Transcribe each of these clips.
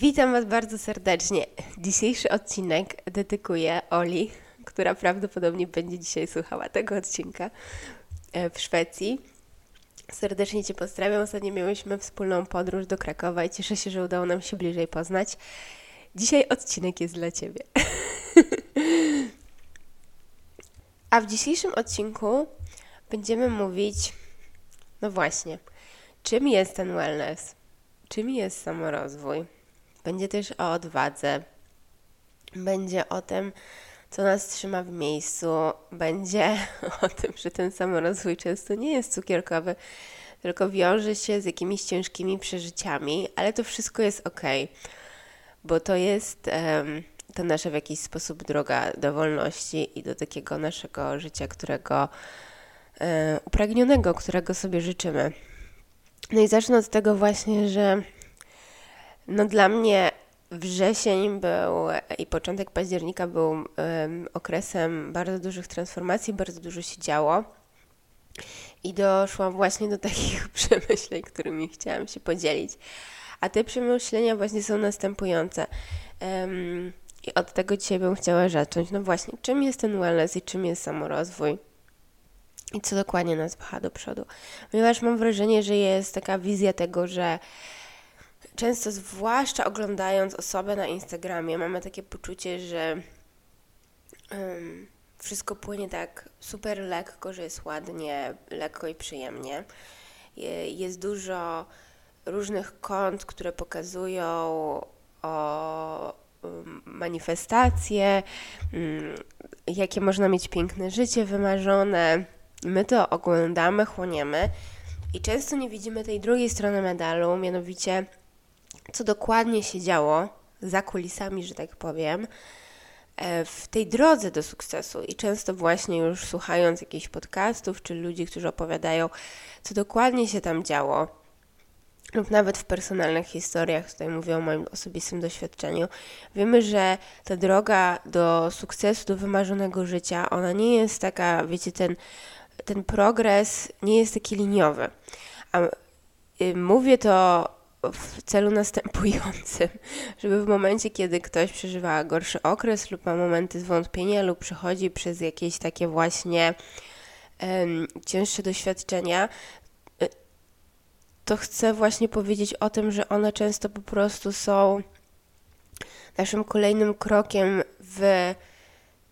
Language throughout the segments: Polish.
Witam Was bardzo serdecznie. Dzisiejszy odcinek dedykuję Oli, która prawdopodobnie będzie dzisiaj słuchała tego odcinka e, w Szwecji. Serdecznie Cię pozdrawiam. Ostatnio miałyśmy wspólną podróż do Krakowa i cieszę się, że udało nam się bliżej poznać. Dzisiaj odcinek jest dla Ciebie. A w dzisiejszym odcinku będziemy mówić, no właśnie, czym jest ten wellness, czym jest samorozwój będzie też o odwadze, będzie o tym, co nas trzyma w miejscu, będzie o tym, że ten samorozwój często nie jest cukierkowy, tylko wiąże się z jakimiś ciężkimi przeżyciami, ale to wszystko jest ok, bo to jest um, to nasza w jakiś sposób droga do wolności i do takiego naszego życia, którego um, upragnionego, którego sobie życzymy. No i zacznę od tego właśnie, że no dla mnie wrzesień był i początek października był um, okresem bardzo dużych transformacji, bardzo dużo się działo. I doszłam właśnie do takich przemyśleń, którymi chciałam się podzielić. A te przemyślenia właśnie są następujące. Um, I od tego dzisiaj bym chciała zacząć. No właśnie, czym jest ten wellness i czym jest samorozwój? I co dokładnie nas pcha do przodu? Ponieważ mam wrażenie, że jest taka wizja tego, że często, zwłaszcza oglądając osobę na Instagramie, mamy takie poczucie, że um, wszystko płynie tak super lekko, że jest ładnie, lekko i przyjemnie. Jest dużo różnych kont, które pokazują o manifestacje, jakie można mieć piękne życie wymarzone. My to oglądamy, chłoniemy i często nie widzimy tej drugiej strony medalu, mianowicie co dokładnie się działo za kulisami, że tak powiem, e, w tej drodze do sukcesu. I często właśnie już słuchając jakichś podcastów, czy ludzi, którzy opowiadają, co dokładnie się tam działo, lub nawet w personalnych historiach, tutaj mówię o moim osobistym doświadczeniu, wiemy, że ta droga do sukcesu, do wymarzonego życia, ona nie jest taka, wiecie, ten, ten progres nie jest taki liniowy. A y, mówię to w celu następującym, żeby w momencie, kiedy ktoś przeżywa gorszy okres lub ma momenty zwątpienia lub przechodzi przez jakieś takie właśnie um, cięższe doświadczenia, y, to chcę właśnie powiedzieć o tym, że one często po prostu są naszym kolejnym krokiem w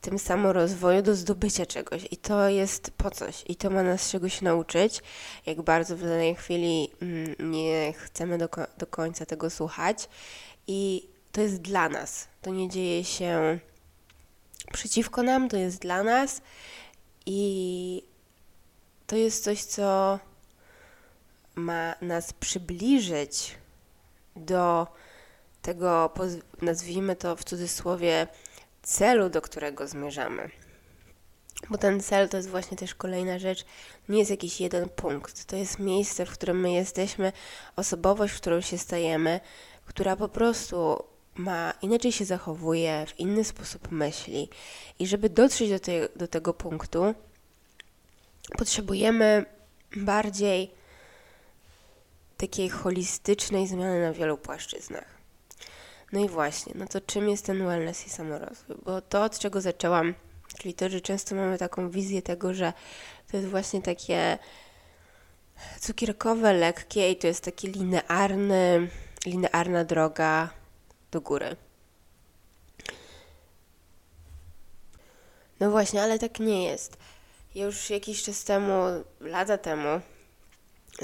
tym samorozwoju do zdobycia czegoś i to jest po coś i to ma nas czegoś nauczyć. Jak bardzo w danej chwili mm, nie chcemy do, do końca tego słuchać i to jest dla nas. To nie dzieje się przeciwko nam, to jest dla nas i to jest coś, co ma nas przybliżyć do tego, nazwijmy to w cudzysłowie, celu, do którego zmierzamy. Bo ten cel to jest właśnie też kolejna rzecz, nie jest jakiś jeden punkt. To jest miejsce, w którym my jesteśmy, osobowość, w którą się stajemy, która po prostu ma inaczej się zachowuje, w inny sposób myśli. I żeby dotrzeć do, te, do tego punktu, potrzebujemy bardziej takiej holistycznej zmiany na wielu płaszczyznach. No i właśnie, no to czym jest ten wellness i samorozwój? Bo to, od czego zaczęłam, czyli to, że często mamy taką wizję tego, że to jest właśnie takie cukierkowe, lekkie i to jest taki linearny, linearna droga do góry. No właśnie, ale tak nie jest. Już jakiś czas temu, lata temu,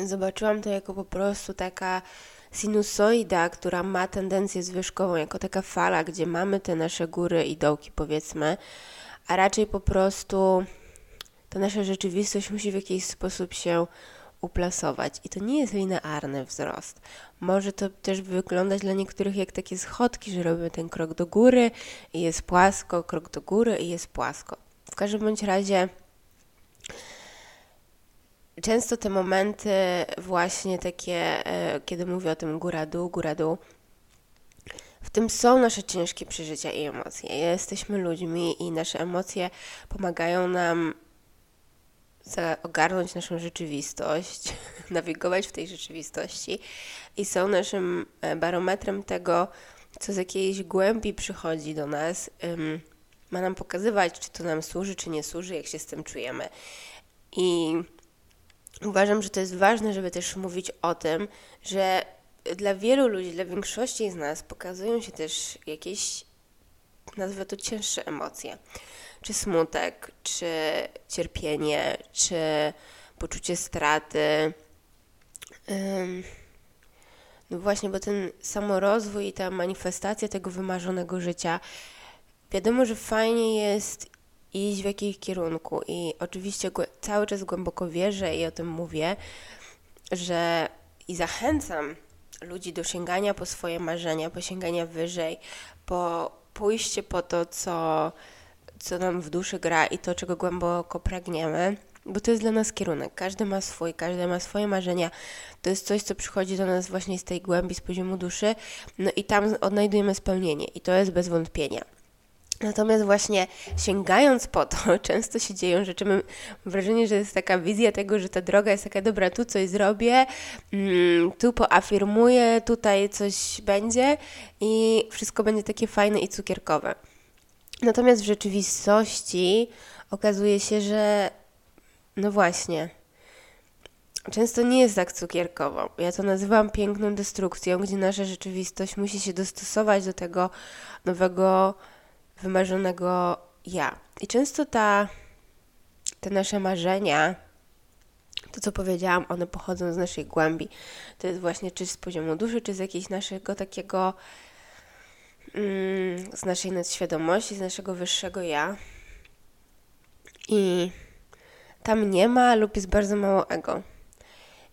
zobaczyłam to jako po prostu taka sinusoida, która ma tendencję zwyżkową, jako taka fala, gdzie mamy te nasze góry i dołki, powiedzmy, a raczej po prostu ta nasza rzeczywistość musi w jakiś sposób się uplasować. I to nie jest linearny wzrost. Może to też wyglądać dla niektórych jak takie schodki, że robimy ten krok do góry i jest płasko, krok do góry i jest płasko. W każdym bądź razie często te momenty właśnie takie, e, kiedy mówię o tym góra-dół, góra-dół, w tym są nasze ciężkie przeżycia i emocje. Jesteśmy ludźmi i nasze emocje pomagają nam ogarnąć naszą rzeczywistość, nawigować w tej rzeczywistości i są naszym e, barometrem tego, co z jakiejś głębi przychodzi do nas. Ma nam pokazywać, czy to nam służy, czy nie służy, jak się z tym czujemy. I uważam, że to jest ważne, żeby też mówić o tym, że dla wielu ludzi, dla większości z nas pokazują się też jakieś, nazwę to cięższe emocje. Czy smutek, czy cierpienie, czy poczucie straty. No właśnie, bo ten samorozwój i ta manifestacja tego wymarzonego życia, wiadomo, że fajnie jest iść w jakimś kierunku i oczywiście cały czas głęboko wierzę i o tym mówię, że i zachęcam ludzi do sięgania po swoje marzenia, po sięgania wyżej, po pójście po to, co, co nam w duszy gra i to, czego głęboko pragniemy, bo to jest dla nas kierunek. Każdy ma swój, każdy ma swoje marzenia. To jest coś, co przychodzi do nas właśnie z tej głębi, z poziomu duszy, no i tam odnajdujemy spełnienie i to jest bez wątpienia. Natomiast właśnie sięgając po to, często się dzieją rzeczy. Mam wrażenie, że jest taka wizja tego, że ta droga jest taka dobra, tu coś zrobię, mm, tu poafirmuję, tutaj coś będzie i wszystko będzie takie fajne i cukierkowe. Natomiast w rzeczywistości okazuje się, że no właśnie, często nie jest tak cukierkowo. Ja to nazywam piękną destrukcją, gdzie nasza rzeczywistość musi się dostosować do tego nowego wymarzonego ja. I często ta, te nasze marzenia, to co powiedziałam, one pochodzą z naszej głębi. To jest właśnie czy z poziomu duszy, czy z jakiegoś naszego takiego, mm, z naszej nadświadomości, z naszego wyższego ja. I tam nie ma lub jest bardzo mało ego.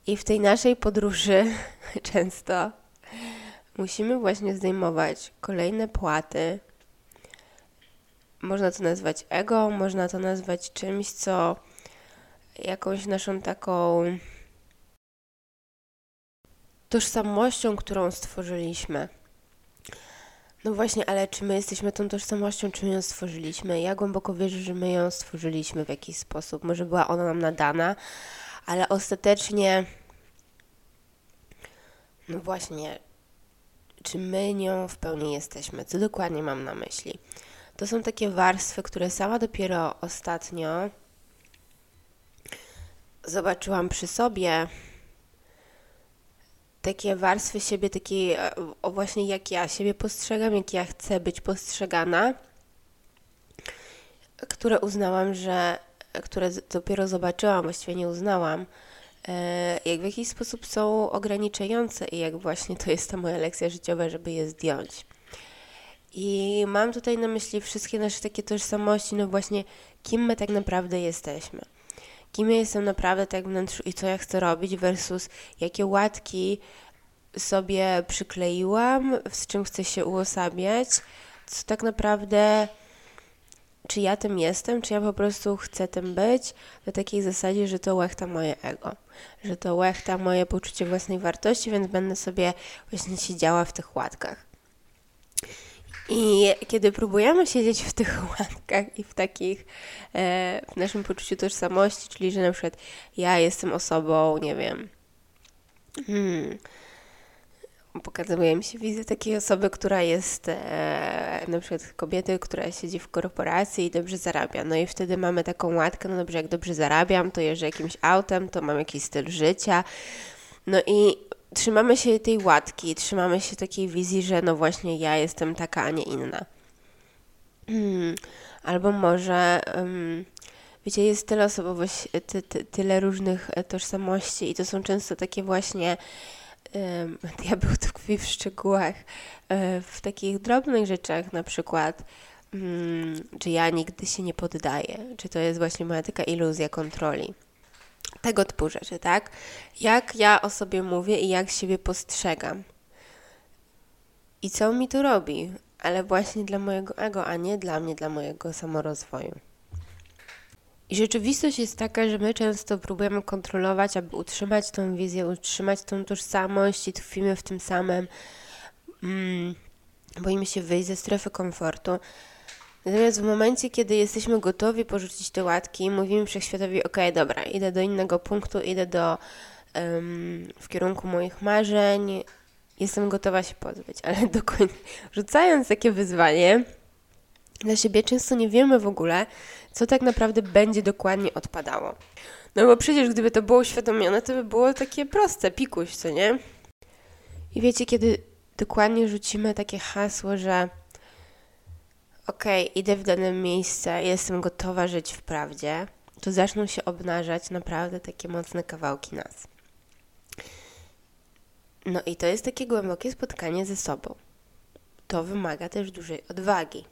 I w tej naszej podróży często musimy właśnie zdejmować kolejne płaty, można to nazwać ego, można to nazwać czymś, co jakąś naszą taką tożsamością, którą stworzyliśmy. No właśnie, ale czy my jesteśmy tą tożsamością, czy my ją stworzyliśmy? Ja głęboko wierzę, że my ją stworzyliśmy w jakiś sposób. Może była ona nam nadana, ale ostatecznie, no właśnie, czy my nią w pełni jesteśmy? Co dokładnie mam na myśli? To są takie warstwy, które sama dopiero ostatnio zobaczyłam przy sobie. Takie warstwy siebie, takie o właśnie jak ja siebie postrzegam, jak ja chcę być postrzegana, które uznałam, że, które dopiero zobaczyłam, właściwie nie uznałam, e, jak w jakiś sposób są ograniczające i jak właśnie to jest ta moja lekcja życiowa, żeby je zdjąć. I mam tutaj na myśli wszystkie nasze takie tożsamości, no właśnie, kim my tak naprawdę jesteśmy. Kim ja jestem naprawdę tak wnętrzu i co ja chcę robić, versus jakie łatki sobie przykleiłam, z czym chcę się uosabiać, co tak naprawdę, czy ja tym jestem, czy ja po prostu chcę tym być, na takiej zasadzie, że to łechta moje ego, że to łechta moje poczucie własnej wartości, więc będę sobie właśnie siedziała w tych łatkach. I kiedy próbujemy siedzieć w tych łatkach i w takich, e, w naszym poczuciu tożsamości, czyli że na przykład ja jestem osobą, nie wiem, hmm, pokazuje mi się wizję takiej osoby, która jest e, na przykład kobiety, która siedzi w korporacji i dobrze zarabia. No i wtedy mamy taką łatkę, no dobrze, jak dobrze zarabiam, to jeżdżę jakimś autem, to mam jakiś styl życia. No i trzymamy się tej łatki, trzymamy się takiej wizji, że no właśnie ja jestem taka, a nie inna. Hmm. Albo może, um, wiecie, jest tyle osobowości, ty, ty, tyle różnych e, tożsamości i to są często takie właśnie um, diabeł tkwi w szczegółach, um, w takich drobnych rzeczach, na przykład czy ja nigdy się nie poddaję, czy to jest właśnie moja taka iluzja kontroli Tego typu rzeczy, tak? Jak ja o sobie mówię i jak siebie postrzegam. I co mi to robi? Ale właśnie dla mojego ego, a nie dla mnie, dla mojego samorozwoju. I rzeczywistość jest taka, że my często próbujemy kontrolować, aby utrzymać tą wizję, utrzymać tą tożsamość i tkwimy w tym samym. Mm, boimy się wyjść ze strefy komfortu. Natomiast w momencie, kiedy jesteśmy gotowi porzucić te łatki, mówimy wszechświatowi: OK, dobra, idę do innego punktu, idę do um, w kierunku moich marzeń, jestem gotowa się pozbyć, ale do końca, rzucając takie wyzwanie dla siebie, często nie wiemy w ogóle, co tak naprawdę będzie dokładnie odpadało. No bo przecież gdyby to było uświadomione, to by było takie proste, pikuś, co nie? I wiecie, kiedy dokładnie rzucimy takie hasło, że okej, okay, idę w dane miejsce, jestem gotowa żyć w prawdzie, to zaczną się obnażać naprawdę takie mocne kawałki nas. No i to jest takie głębokie spotkanie ze sobą. To wymaga też dużej odwagi.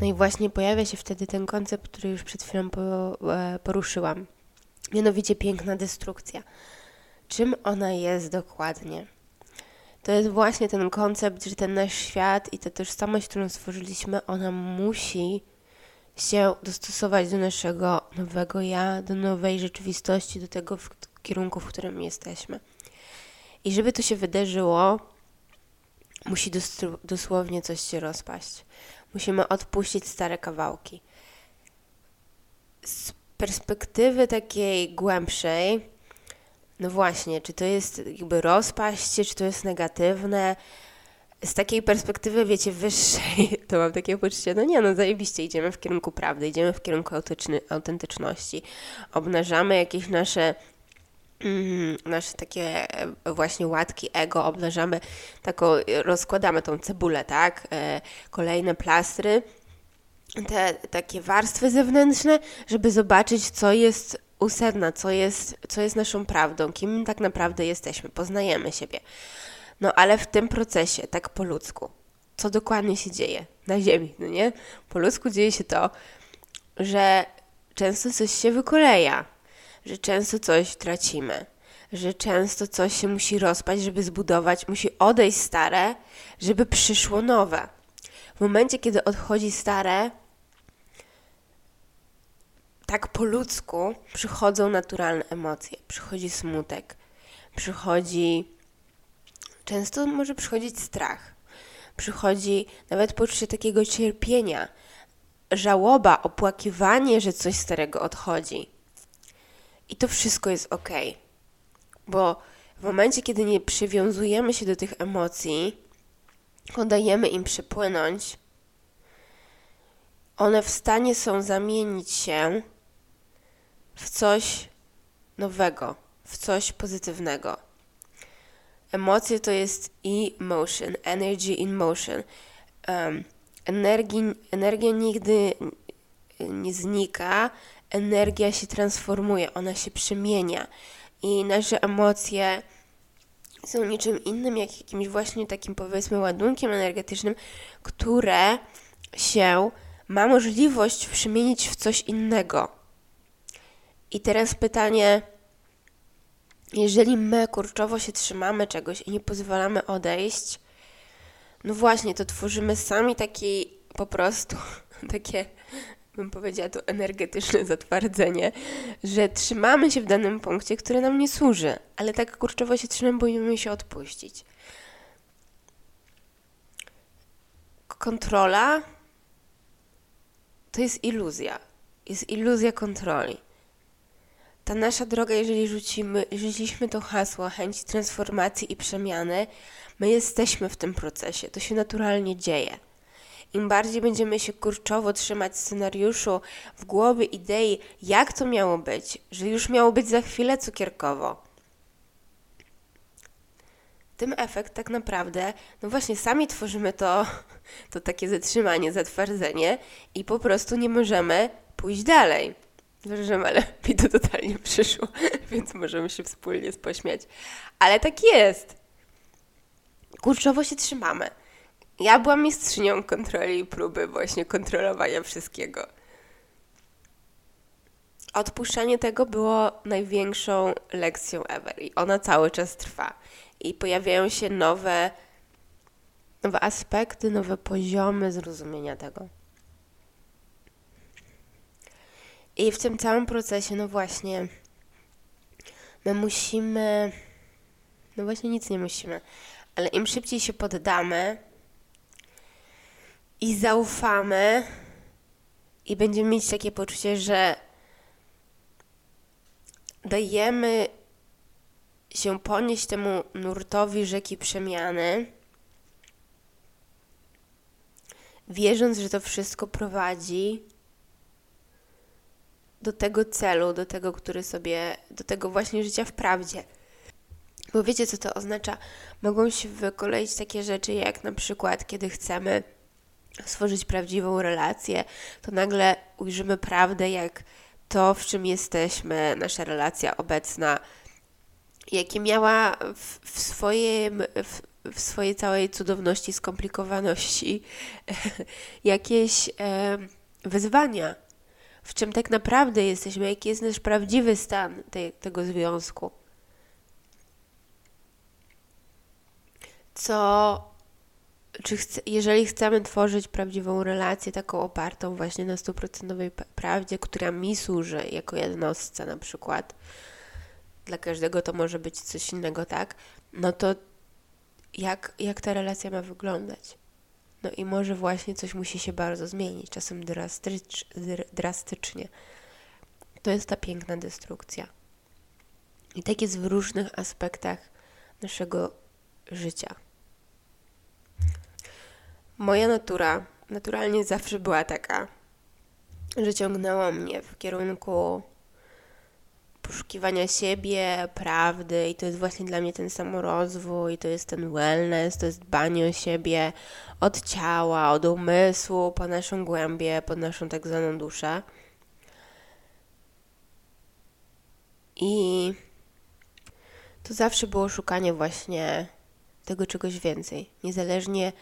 No i właśnie pojawia się wtedy ten koncept, który już przed chwilą e, poruszyłam. Mianowicie piękna destrukcja. Czym ona jest dokładnie? To jest właśnie ten koncept, że ten nasz świat i ta tożsamość, którą stworzyliśmy, ona musi się dostosować do naszego nowego ja, do nowej rzeczywistości, do tego w kierunku, w którym jesteśmy. I żeby to się wydarzyło, musi dosłownie coś się rozpaść. Musimy odpuścić stare kawałki. Z perspektywy takiej głębszej, no właśnie, czy to jest jakby rozpaść, czy to jest negatywne? Z takiej perspektywy, wiecie, wyższej, to mam takie poczucie, no nie, no zajebiście, idziemy w kierunku prawdy, idziemy w kierunku autentyczności, obnażamy jakieś nasze mm, nasze takie e, właśnie łatki ego, obnażamy taką, rozkładamy tą cebulę, tak? E, kolejne plastry, te takie warstwy zewnętrzne, żeby zobaczyć, co jest u sedna, co jest, co jest naszą prawdą, kim tak naprawdę jesteśmy, poznajemy siebie. No ale w tym procesie, tak po ludzku, co dokładnie się dzieje na Ziemi, no nie? Po ludzku dzieje się to, że często coś się wykoleja, że często coś tracimy, że często coś się musi rozpaść, żeby zbudować, musi odejść stare, żeby przyszło nowe. W momencie, kiedy odchodzi stare, tak po ludzku przychodzą naturalne emocje. Przychodzi smutek, przychodzi. Często może przychodzić strach, przychodzi nawet poczucie takiego cierpienia, żałoba, opłakiwanie, że coś starego odchodzi. I to wszystko jest ok, bo w momencie, kiedy nie przywiązujemy się do tych emocji, dajemy im przepłynąć, one w stanie są zamienić się w coś nowego, w coś pozytywnego. Emocje to jest emotion, energy in motion. Um, energii, energia nigdy nie znika, energia się transformuje, ona się przemienia i nasze emocje są niczym innym, jak jakimś właśnie takim powiedzmy ładunkiem energetycznym, które się ma możliwość przemienić w coś innego. I teraz pytanie, jeżeli my kurczowo się trzymamy czegoś i nie pozwalamy odejść, no właśnie, to tworzymy sami taki po prostu takie bym powiedziała to energetyczne zatwardzenie, że trzymamy się w danym punkcie, który nam nie służy, ale tak kurczowo się trzymamy, boimy się odpuścić. Kontrola to jest iluzja. Jest iluzja kontroli. Ta nasza droga, jeżeli rzucimy, rzuciliśmy to hasło chęci transformacji i przemiany, my jesteśmy w tym procesie. To się naturalnie dzieje. Im bardziej będziemy się kurczowo trzymać scenariuszu w głowie idei, jak to miało być, że już miało być za chwilę cukierkowo, tym efekt tak naprawdę, no właśnie sami tworzymy to, to takie zatrzymanie, zatwardzenie i po prostu nie możemy pójść dalej. Przepraszam, ale mi to totalnie przyszło, więc możemy się wspólnie pośmiać. Ale tak jest. Kurczowo się trzymamy. Ja byłam mistrzynią kontroli i próby właśnie kontrolowania wszystkiego. odpuszczanie tego było największą lekcją ever i ona cały czas trwa. I pojawiają się nowe, nowe aspekty, nowe poziomy zrozumienia tego. I w tym całym procesie, no właśnie, my musimy, no właśnie nic nie musimy, ale im szybciej się poddamy i zaufamy, i będziemy mieć takie poczucie, że dajemy się ponieść temu nurtowi rzeki przemiany, wierząc, że to wszystko prowadzi do tego celu, do tego, który sobie, do tego właśnie życia w prawdzie. Bo wiecie, co to oznacza? Mogą się wykoleić takie rzeczy, jak na przykład, kiedy chcemy stworzyć prawdziwą relację, to nagle ujrzymy prawdę, jak to, w czym jesteśmy, nasza relacja obecna, jakie miała w, w, swoim, w, w swojej całej cudowności, skomplikowaności jakieś e, wyzwania, w czym tak naprawdę jesteśmy, jaki jest nasz prawdziwy stan tego związku. Co czy chce, jeżeli chcemy tworzyć prawdziwą relację, taką opartą właśnie na stuprocentowej prawdzie, która mi służy jako jednostce na przykład, dla każdego to może być coś innego, tak? No to jak, jak ta relacja ma wyglądać? No i może właśnie coś musi się bardzo zmienić, czasem drastycz, drastycznie. To jest ta piękna destrukcja. I tak jest w różnych aspektach naszego życia. Moja natura naturalnie zawsze była taka, że ciągnęło mnie w kierunku poszukiwania siebie, prawdy i to jest właśnie dla mnie ten samorozwój, to jest ten wellness, to jest dbanie o siebie od ciała, od umysłu, po naszą głębię, po naszą tak zwaną duszę. I to zawsze było szukanie właśnie tego czegoś więcej, niezależnie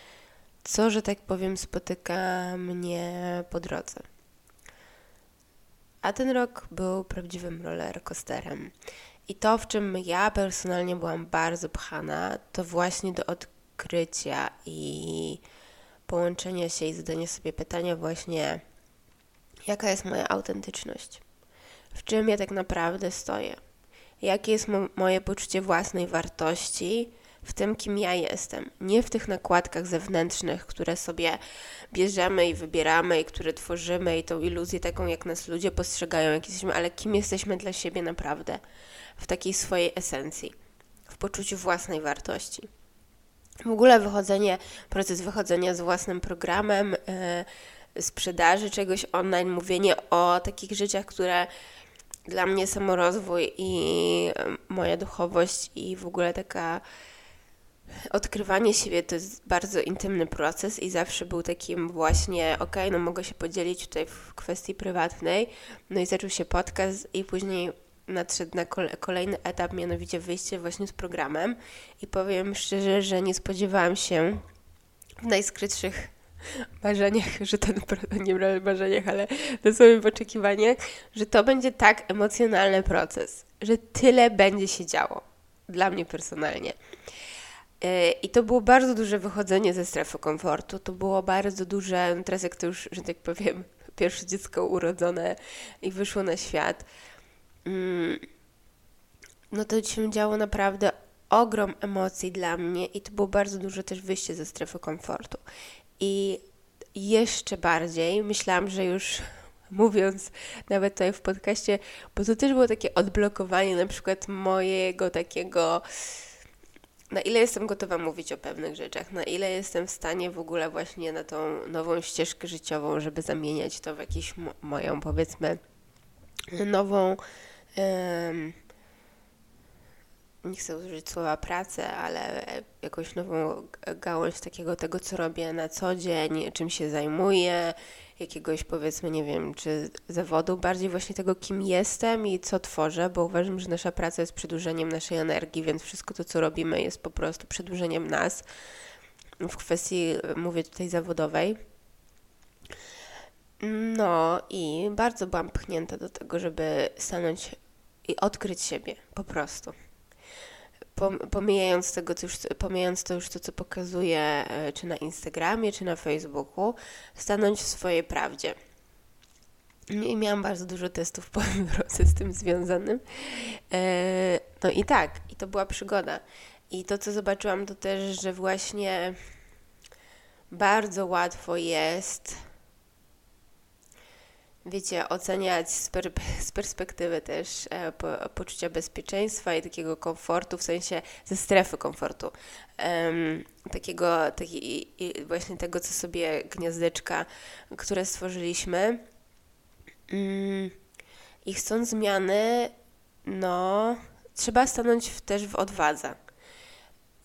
co, że tak powiem, spotyka mnie po drodze. A ten rok był prawdziwym rollercoasterem. I to, w czym ja personalnie byłam bardzo pchana, to właśnie do odkrycia i połączenia się i zadania sobie pytania właśnie, jaka jest moja autentyczność? W czym ja tak naprawdę stoję? Jakie jest mo moje poczucie własnej wartości w tym, kim ja jestem. Nie w tych nakładkach zewnętrznych, które sobie bierzemy i wybieramy i które tworzymy i tą iluzję taką, jak nas ludzie postrzegają, jak jesteśmy, ale kim jesteśmy dla siebie naprawdę, w takiej swojej esencji, w poczuciu własnej wartości. W ogóle wychodzenie, proces wychodzenia z własnym programem, yy, sprzedaży czegoś online, mówienie o takich rzeczach, które dla mnie samorozwój i moja duchowość i w ogóle taka odkrywanie siebie to jest bardzo intymny proces i zawsze był takim właśnie, ok, no mogę się podzielić tutaj w kwestii prywatnej. No i zaczął się podcast i później nadszedł na kolejny etap, mianowicie wyjście właśnie z programem i powiem szczerze, że nie spodziewałam się w najskrytszych marzeniach, że ten, nie marzeniach, ale na swoim oczekiwaniach, że to będzie tak emocjonalny proces, że tyle będzie się działo dla mnie personalnie. I to było bardzo duże wychodzenie ze strefy komfortu. To było bardzo duże, teraz jak to już, że tak powiem, pierwsze dziecko urodzone i wyszło na świat, mm, no to się działo naprawdę ogrom emocji dla mnie i to było bardzo duże też wyjście ze strefy komfortu. I jeszcze bardziej myślałam, że już mówiąc nawet tutaj w podcaście, bo to też było takie odblokowanie na przykład mojego takiego na ile jestem gotowa mówić o pewnych rzeczach, na ile jestem w stanie w ogóle właśnie na tą nową ścieżkę życiową, żeby zamieniać to w jakąś moją, powiedzmy, nową, um, nie chcę użyć słowa pracę, ale jakąś nową gałąź takiego tego, co robię na co dzień, czym się zajmuję, jakiegoś powiedzmy, nie wiem, czy zawodu, bardziej właśnie tego, kim jestem i co tworzę, bo uważam, że nasza praca jest przedłużeniem naszej energii, więc wszystko to, co robimy, jest po prostu przedłużeniem nas w kwestii, mówię tutaj zawodowej. No i bardzo byłam pchnięta do tego, żeby stanąć i odkryć siebie po prostu. Pomijając, tego, co już, pomijając to już to, co pokazuję, e, czy na Instagramie, czy na Facebooku, stanąć w swojej prawdzie. I miałam bardzo dużo testów po drodze z tym związanym. E, no i tak, i to była przygoda. I to, co zobaczyłam, to też, że właśnie bardzo łatwo jest wiecie, oceniać z, per, z perspektywy też e, po, poczucia bezpieczeństwa i takiego komfortu, w sensie ze strefy komfortu. Takiego, taki, właśnie tego, co sobie gniazdeczka, które stworzyliśmy. Um, I chcąc zmiany, no, trzeba stanąć w, też w odwadze.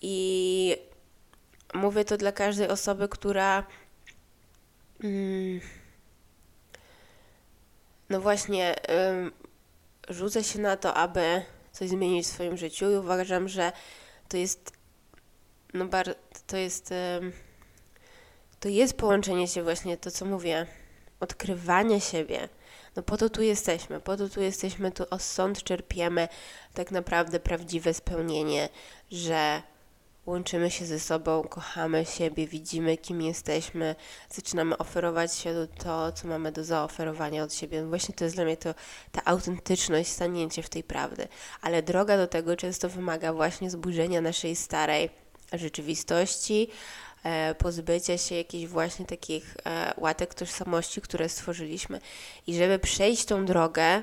I mówię to dla każdej osoby, która. Um, no właśnie yy, rzucę się na to, aby coś zmienić w swoim życiu i uważam, że to jest no bar, to jest yy, to jest połączenie się właśnie to, co mówię, odkrywanie siebie. No po to tu jesteśmy, po to tu jesteśmy, tu osąd czerpiemy tak naprawdę prawdziwe spełnienie, że łączymy się ze sobą, kochamy siebie, widzimy, kim jesteśmy, zaczynamy oferować się to, co mamy do zaoferowania od siebie. Właśnie to jest dla mnie to, ta autentyczność, stanięcie w tej prawdy. Ale droga do tego często wymaga właśnie zburzenia naszej starej rzeczywistości, e, pozbycia się jakichś właśnie takich e, łatek tożsamości, które stworzyliśmy. I żeby przejść tą drogę,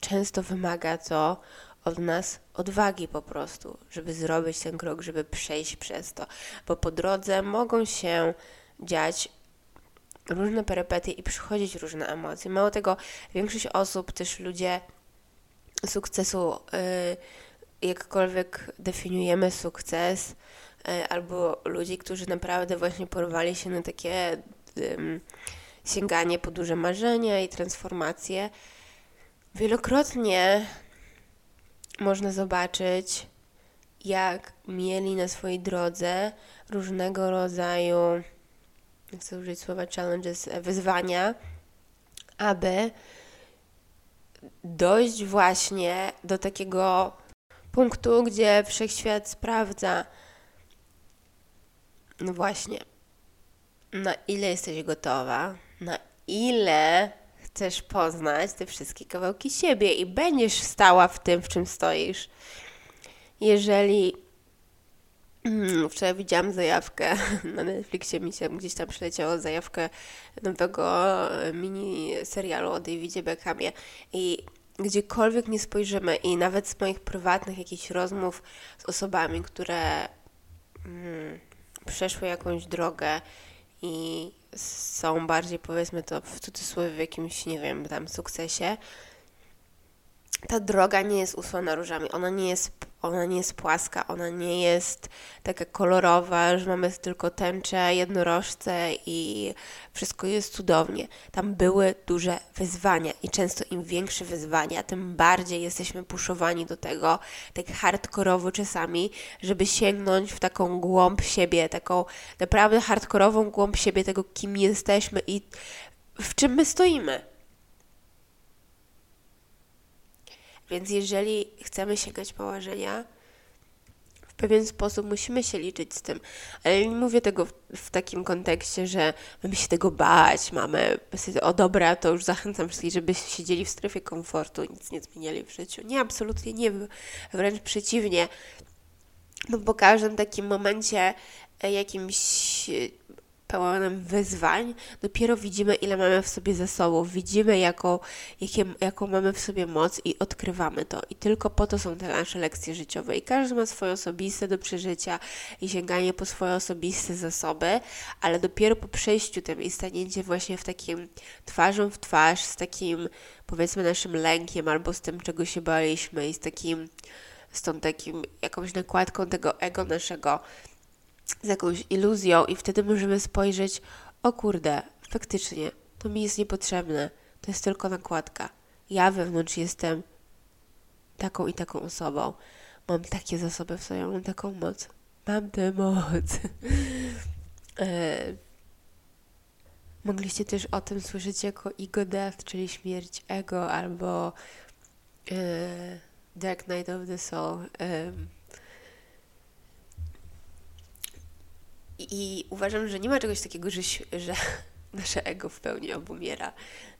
często wymaga to od nas odwagi po prostu, żeby zrobić ten krok, żeby przejść przez to, bo po drodze mogą się dziać różne perypetie i przychodzić różne emocje. Mało tego, większość osób, też ludzie sukcesu, yy, jakkolwiek definiujemy sukces, yy, albo ludzi, którzy naprawdę właśnie porwali się na takie sięganie po duże marzenia i transformacje, wielokrotnie można zobaczyć, jak mieli na swojej drodze różnego rodzaju, chcę użyć słowa challenges, wyzwania, aby dojść właśnie do takiego punktu, gdzie wszechświat sprawdza, no właśnie, na ile jesteś gotowa, na ile chcesz poznać te wszystkie kawałki siebie i będziesz stała w tym, w czym stoisz. Jeżeli mm, Wczoraj widziałam zajawkę na Netflixie, mi się gdzieś tam przyleciało zajawkę nowego mini serialu o Davidzie Beckhamie i gdziekolwiek nie spojrzymy i nawet z moich prywatnych jakichś rozmów z osobami, które mm, przeszły jakąś drogę i są bardziej, powiedzmy to w cudzysłowie, w jakimś, nie wiem, tam sukcesie, ta droga nie jest usłana różami, ona nie jest, ona nie jest płaska, ona nie jest taka kolorowa, że mamy tylko tęczę, jednorożce i wszystko jest cudownie. Tam były duże wyzwania i często im większe wyzwania, tym bardziej jesteśmy puszowani do tego, tak hardkorowo czasami, żeby sięgnąć w taką głąb siebie, taką naprawdę hardkorową głąb siebie, tego kim jesteśmy i w czym my stoimy. Więc jeżeli chcemy sięgać położenia, w pewien sposób musimy się liczyć z tym. Ale nie mówię tego w, w takim kontekście, że mamy się tego bać, mamy o dobra, to już zachęcam wszystkich, żeby siedzieli w strefie komfortu, nic nie zmieniali w życiu. Nie, absolutnie nie, wręcz przeciwnie. No po każdym takim momencie e, jakimś pełnym wyzwań, dopiero widzimy, ile mamy w sobie zasobów, widzimy, jaką, jakie, jaką mamy w sobie moc i odkrywamy to. I tylko po to są te nasze lekcje życiowe. I każdy ma swoje osobiste do przeżycia i sięganie po swoje osobiste zasoby, ale dopiero po przejściu tym i stanięcie właśnie w takim twarzą w twarz, z takim powiedzmy naszym lękiem albo z tym, czego się baliśmy i z takim, z tą takim jakąś nakładką tego ego naszego, z jakąś iluzją i wtedy możemy spojrzeć, o kurde, faktycznie, to mi jest niepotrzebne, to jest tylko nakładka. Ja wewnątrz jestem taką i taką osobą. Mam takie zasoby w sobie, mam taką moc. Mam tę moc. E, Mogliście też o tym słyszeć jako ego death, czyli śmierć ego, albo e, Dark Night of the Soul. I uważam, że nie ma czegoś takiego, że, że nasze ego w pełni obumiera.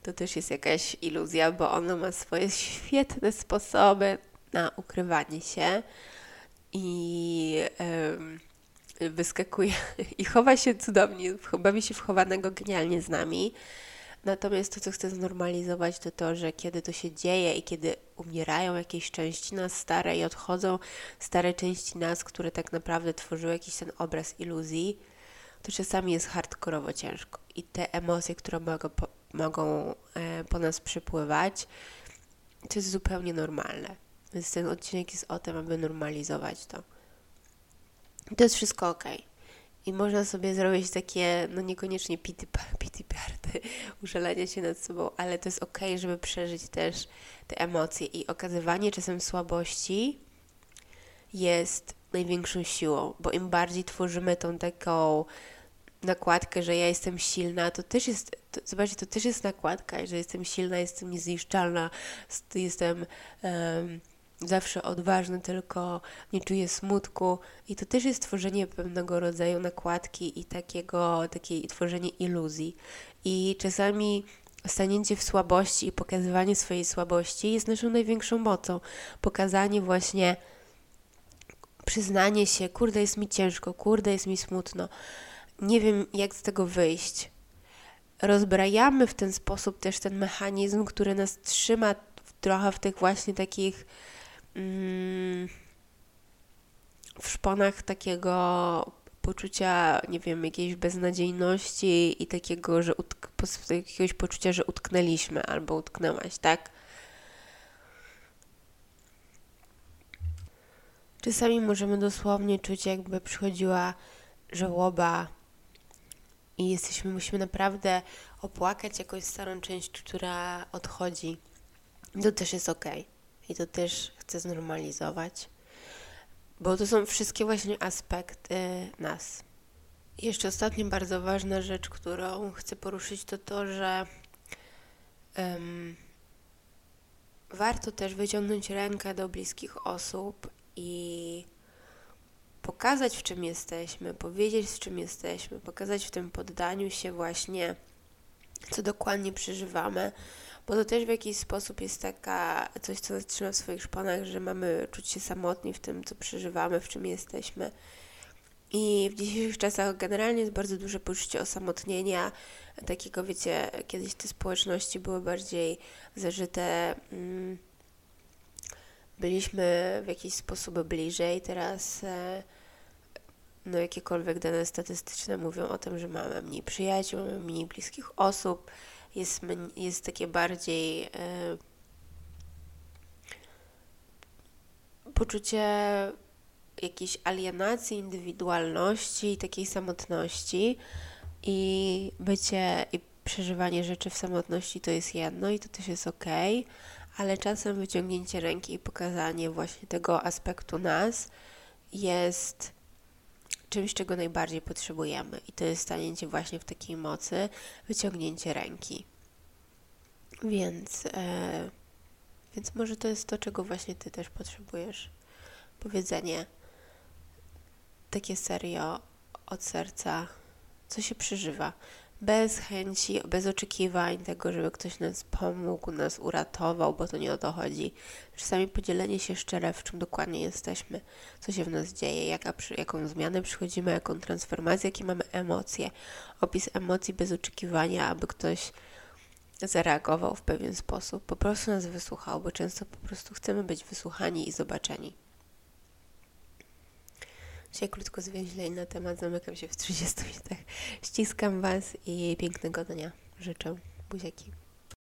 To też jest jakaś iluzja, bo ono ma swoje świetne sposoby na ukrywanie się i um, wyskakuje i chowa się cudownie, bawi się w chowanego genialnie z nami. Natomiast to, co chcę znormalizować, to to, że kiedy to się dzieje i kiedy umierają jakieś części nas stare i odchodzą stare części nas, które tak naprawdę tworzyły jakiś ten obraz iluzji, to czasami jest hardkorowo ciężko. I te emocje, które mogą po, mogą e, po nas przypływać, to jest zupełnie normalne. Więc ten odcinek jest o tym, aby normalizować to. To jest wszystko ok. I można sobie zrobić takie, no niekoniecznie pity, pity party, użalenie się nad sobą, ale to jest ok, żeby przeżyć też te emocje. I okazywanie czasem słabości jest największą siłą, bo im bardziej tworzymy tą taką nakładkę, że ja jestem silna, to też jest, to, zobaczcie, to też jest nakładka, że jestem silna, jestem niezniszczalna, jestem um, zawsze odważny, tylko nie czuję smutku i to też jest tworzenie pewnego rodzaju nakładki i takiego, takiej tworzenie iluzji. I czasami stanięcie w słabości i pokazywanie swojej słabości jest naszą największą mocą. Pokazanie właśnie, przyznanie się, kurde jest mi ciężko, kurde jest mi smutno, nie wiem jak z tego wyjść. Rozbrajamy w ten sposób też ten mechanizm, który nas trzyma trochę w tych właśnie takich w szponach takiego poczucia, nie wiem, jakiejś beznadziejności i takiego, że utk- jakiegoś poczucia, że utknęliśmy albo utknęłaś, tak? Czasami możemy dosłownie czuć, jakby przychodziła żałoba i jesteśmy, musimy naprawdę opłakać jakąś starą część, która odchodzi. To też jest ok. I to też chcę znormalizować, bo to są wszystkie właśnie aspekty nas. Jeszcze ostatnia bardzo ważna rzecz, którą chcę poruszyć, to to, że um, warto też wyciągnąć rękę do bliskich osób i pokazać, w czym jesteśmy, powiedzieć, z czym jesteśmy, pokazać w tym poddaniu się właśnie, co dokładnie przeżywamy, bo to też w jakiś sposób jest taka coś, co nas trzyma w swoich szponach, że mamy czuć się samotni w tym, co przeżywamy, w czym jesteśmy. I w dzisiejszych czasach generalnie jest bardzo duże poczucie osamotnienia, takiego, wiecie, kiedyś te społeczności były bardziej zażyte. Mm, byliśmy w jakiś sposób bliżej, teraz e, no jakiekolwiek dane statystyczne mówią o tym, że mamy mniej przyjaciół, mniej bliskich osób, jest, jest takie bardziej e, poczucie jakiejś alienacji, indywidualności takiej samotności. I bycie i przeżywanie rzeczy w samotności to jest jedno i to też jest ok, ale czasem wyciągnięcie ręki i pokazanie właśnie tego aspektu nas jest czymś, czego najbardziej potrzebujemy. I to jest stanięcie właśnie w takiej mocy, wyciągnięcie ręki. Więc, e, więc może to jest to, czego właśnie Ty też potrzebujesz. Powiedzenie takie serio od serca, co się przeżywa bez chęci, bez oczekiwań tego, żeby ktoś nas pomógł, nas uratował, bo to nie o to chodzi. Czasami podzielenie się szczere, w czym dokładnie jesteśmy, co się w nas dzieje, jaka, jaką zmianę przychodzimy, jaką transformację, jakie mamy emocje. Opis emocji bez oczekiwania, aby ktoś zareagował w pewien sposób, po prostu nas wysłuchał, bo często po prostu chcemy być wysłuchani i zobaczeni. Dzisiaj krótko zwięźlej na temat, zamykam się w 30 minutach. Ściskam Was i pięknego dnia życzę. Buziaki.